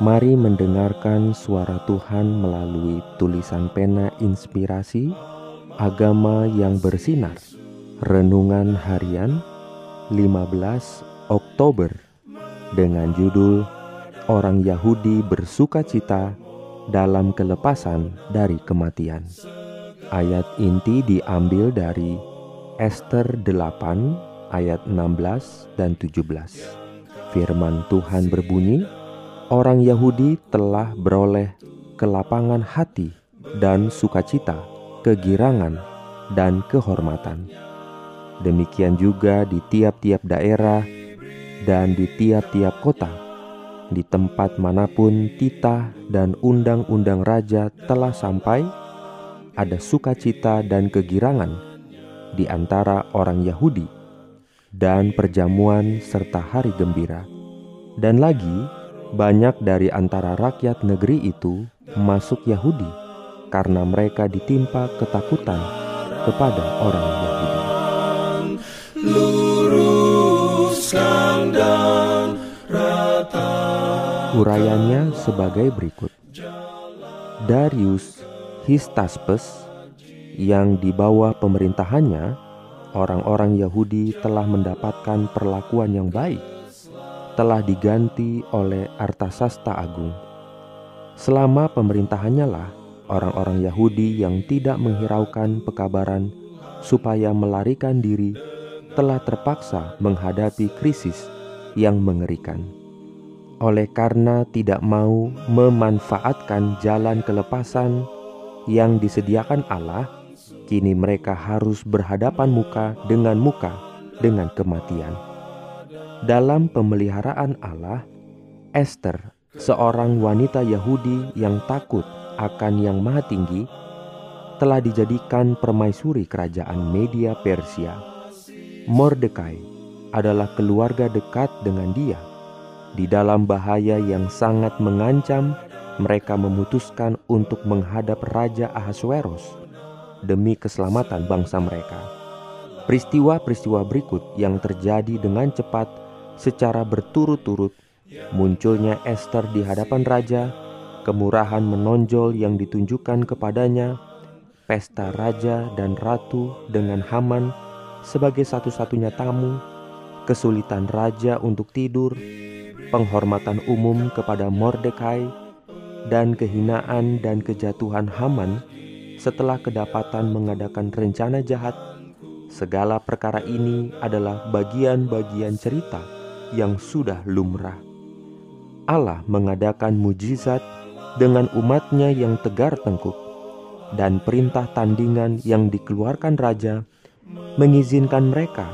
Mari mendengarkan suara Tuhan melalui tulisan pena inspirasi Agama yang bersinar. Renungan harian 15 Oktober Dengan judul Orang Yahudi bersuka cita dalam kelepasan dari kematian. Ayat inti diambil dari Esther 8 ayat 16 dan 17 Firman Tuhan berbunyi, orang Yahudi telah beroleh kelapangan hati dan sukacita, kegirangan, dan kehormatan. Demikian juga di tiap-tiap daerah dan di tiap-tiap kota, di tempat mana pun titah dan undang-undang raja telah sampai, ada sukacita dan kegirangan di antara orang Yahudi, dan perjamuan serta hari gembira. Dan lagi, banyak dari antara rakyat negeri itu masuk Yahudi karena mereka ditimpa ketakutan kepada orang Yahudi. Urayanya sebagai berikut. Darius Histaspes yang di bawah pemerintahannya orang-orang Yahudi telah mendapatkan perlakuan yang baik telah diganti oleh Artasasta Agung. Selama pemerintahannya lah, orang-orang Yahudi yang tidak menghiraukan pekabaran supaya melarikan diri telah terpaksa menghadapi krisis yang mengerikan. Oleh karena tidak mau memanfaatkan jalan kelepasan yang disediakan Allah, kini mereka harus berhadapan muka dengan muka dengan kematian. Dalam pemeliharaan Allah, Esther, seorang wanita Yahudi yang takut akan Yang Maha Tinggi, telah dijadikan permaisuri kerajaan Media Persia. Mordekai adalah keluarga dekat dengan dia. Di dalam bahaya yang sangat mengancam, mereka memutuskan untuk menghadap Raja Ahasveros demi keselamatan bangsa mereka. Peristiwa-peristiwa berikut yang terjadi dengan cepat secara berturut-turut munculnya Esther di hadapan raja, kemurahan menonjol yang ditunjukkan kepadanya, pesta raja dan ratu dengan Haman sebagai satu-satunya tamu, kesulitan raja untuk tidur, penghormatan umum kepada Mordekai, dan kehinaan dan kejatuhan Haman setelah kedapatan mengadakan rencana jahat. Segala perkara ini adalah bagian-bagian cerita yang sudah lumrah. Allah mengadakan mujizat dengan umatnya yang tegar tengkuk dan perintah tandingan yang dikeluarkan raja mengizinkan mereka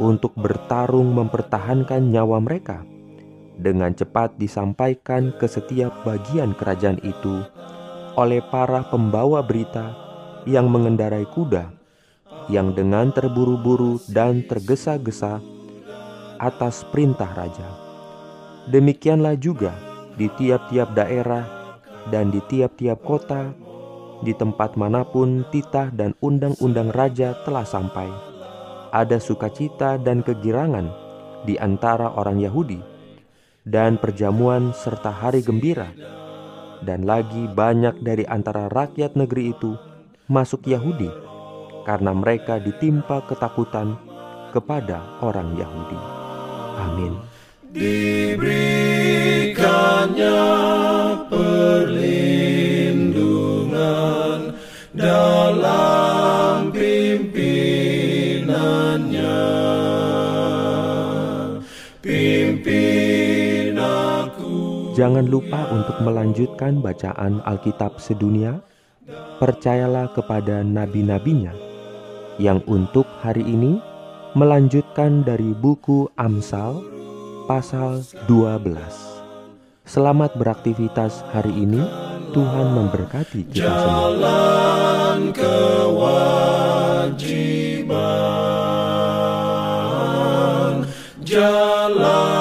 untuk bertarung mempertahankan nyawa mereka dengan cepat disampaikan ke setiap bagian kerajaan itu oleh para pembawa berita yang mengendarai kuda yang dengan terburu-buru dan tergesa-gesa atas perintah raja. Demikianlah juga di tiap-tiap daerah dan di tiap-tiap kota, di tempat mana pun titah dan undang-undang raja telah sampai. Ada sukacita dan kegirangan di antara orang Yahudi, dan perjamuan serta hari gembira. Dan lagi banyak dari antara rakyat negeri itu masuk Yahudi, karena mereka ditimpa ketakutan kepada orang Yahudi. Amin. Diberikannya perlindungan dalam pimpinannya. Pimpin aku. Jangan lupa untuk melanjutkan bacaan Alkitab sedunia. Percayalah kepada nabi-nabinya yang untuk hari ini melanjutkan dari buku Amsal pasal 12. Selamat beraktivitas hari ini. Tuhan memberkati kita semua. Jalan kewajiban, jalan.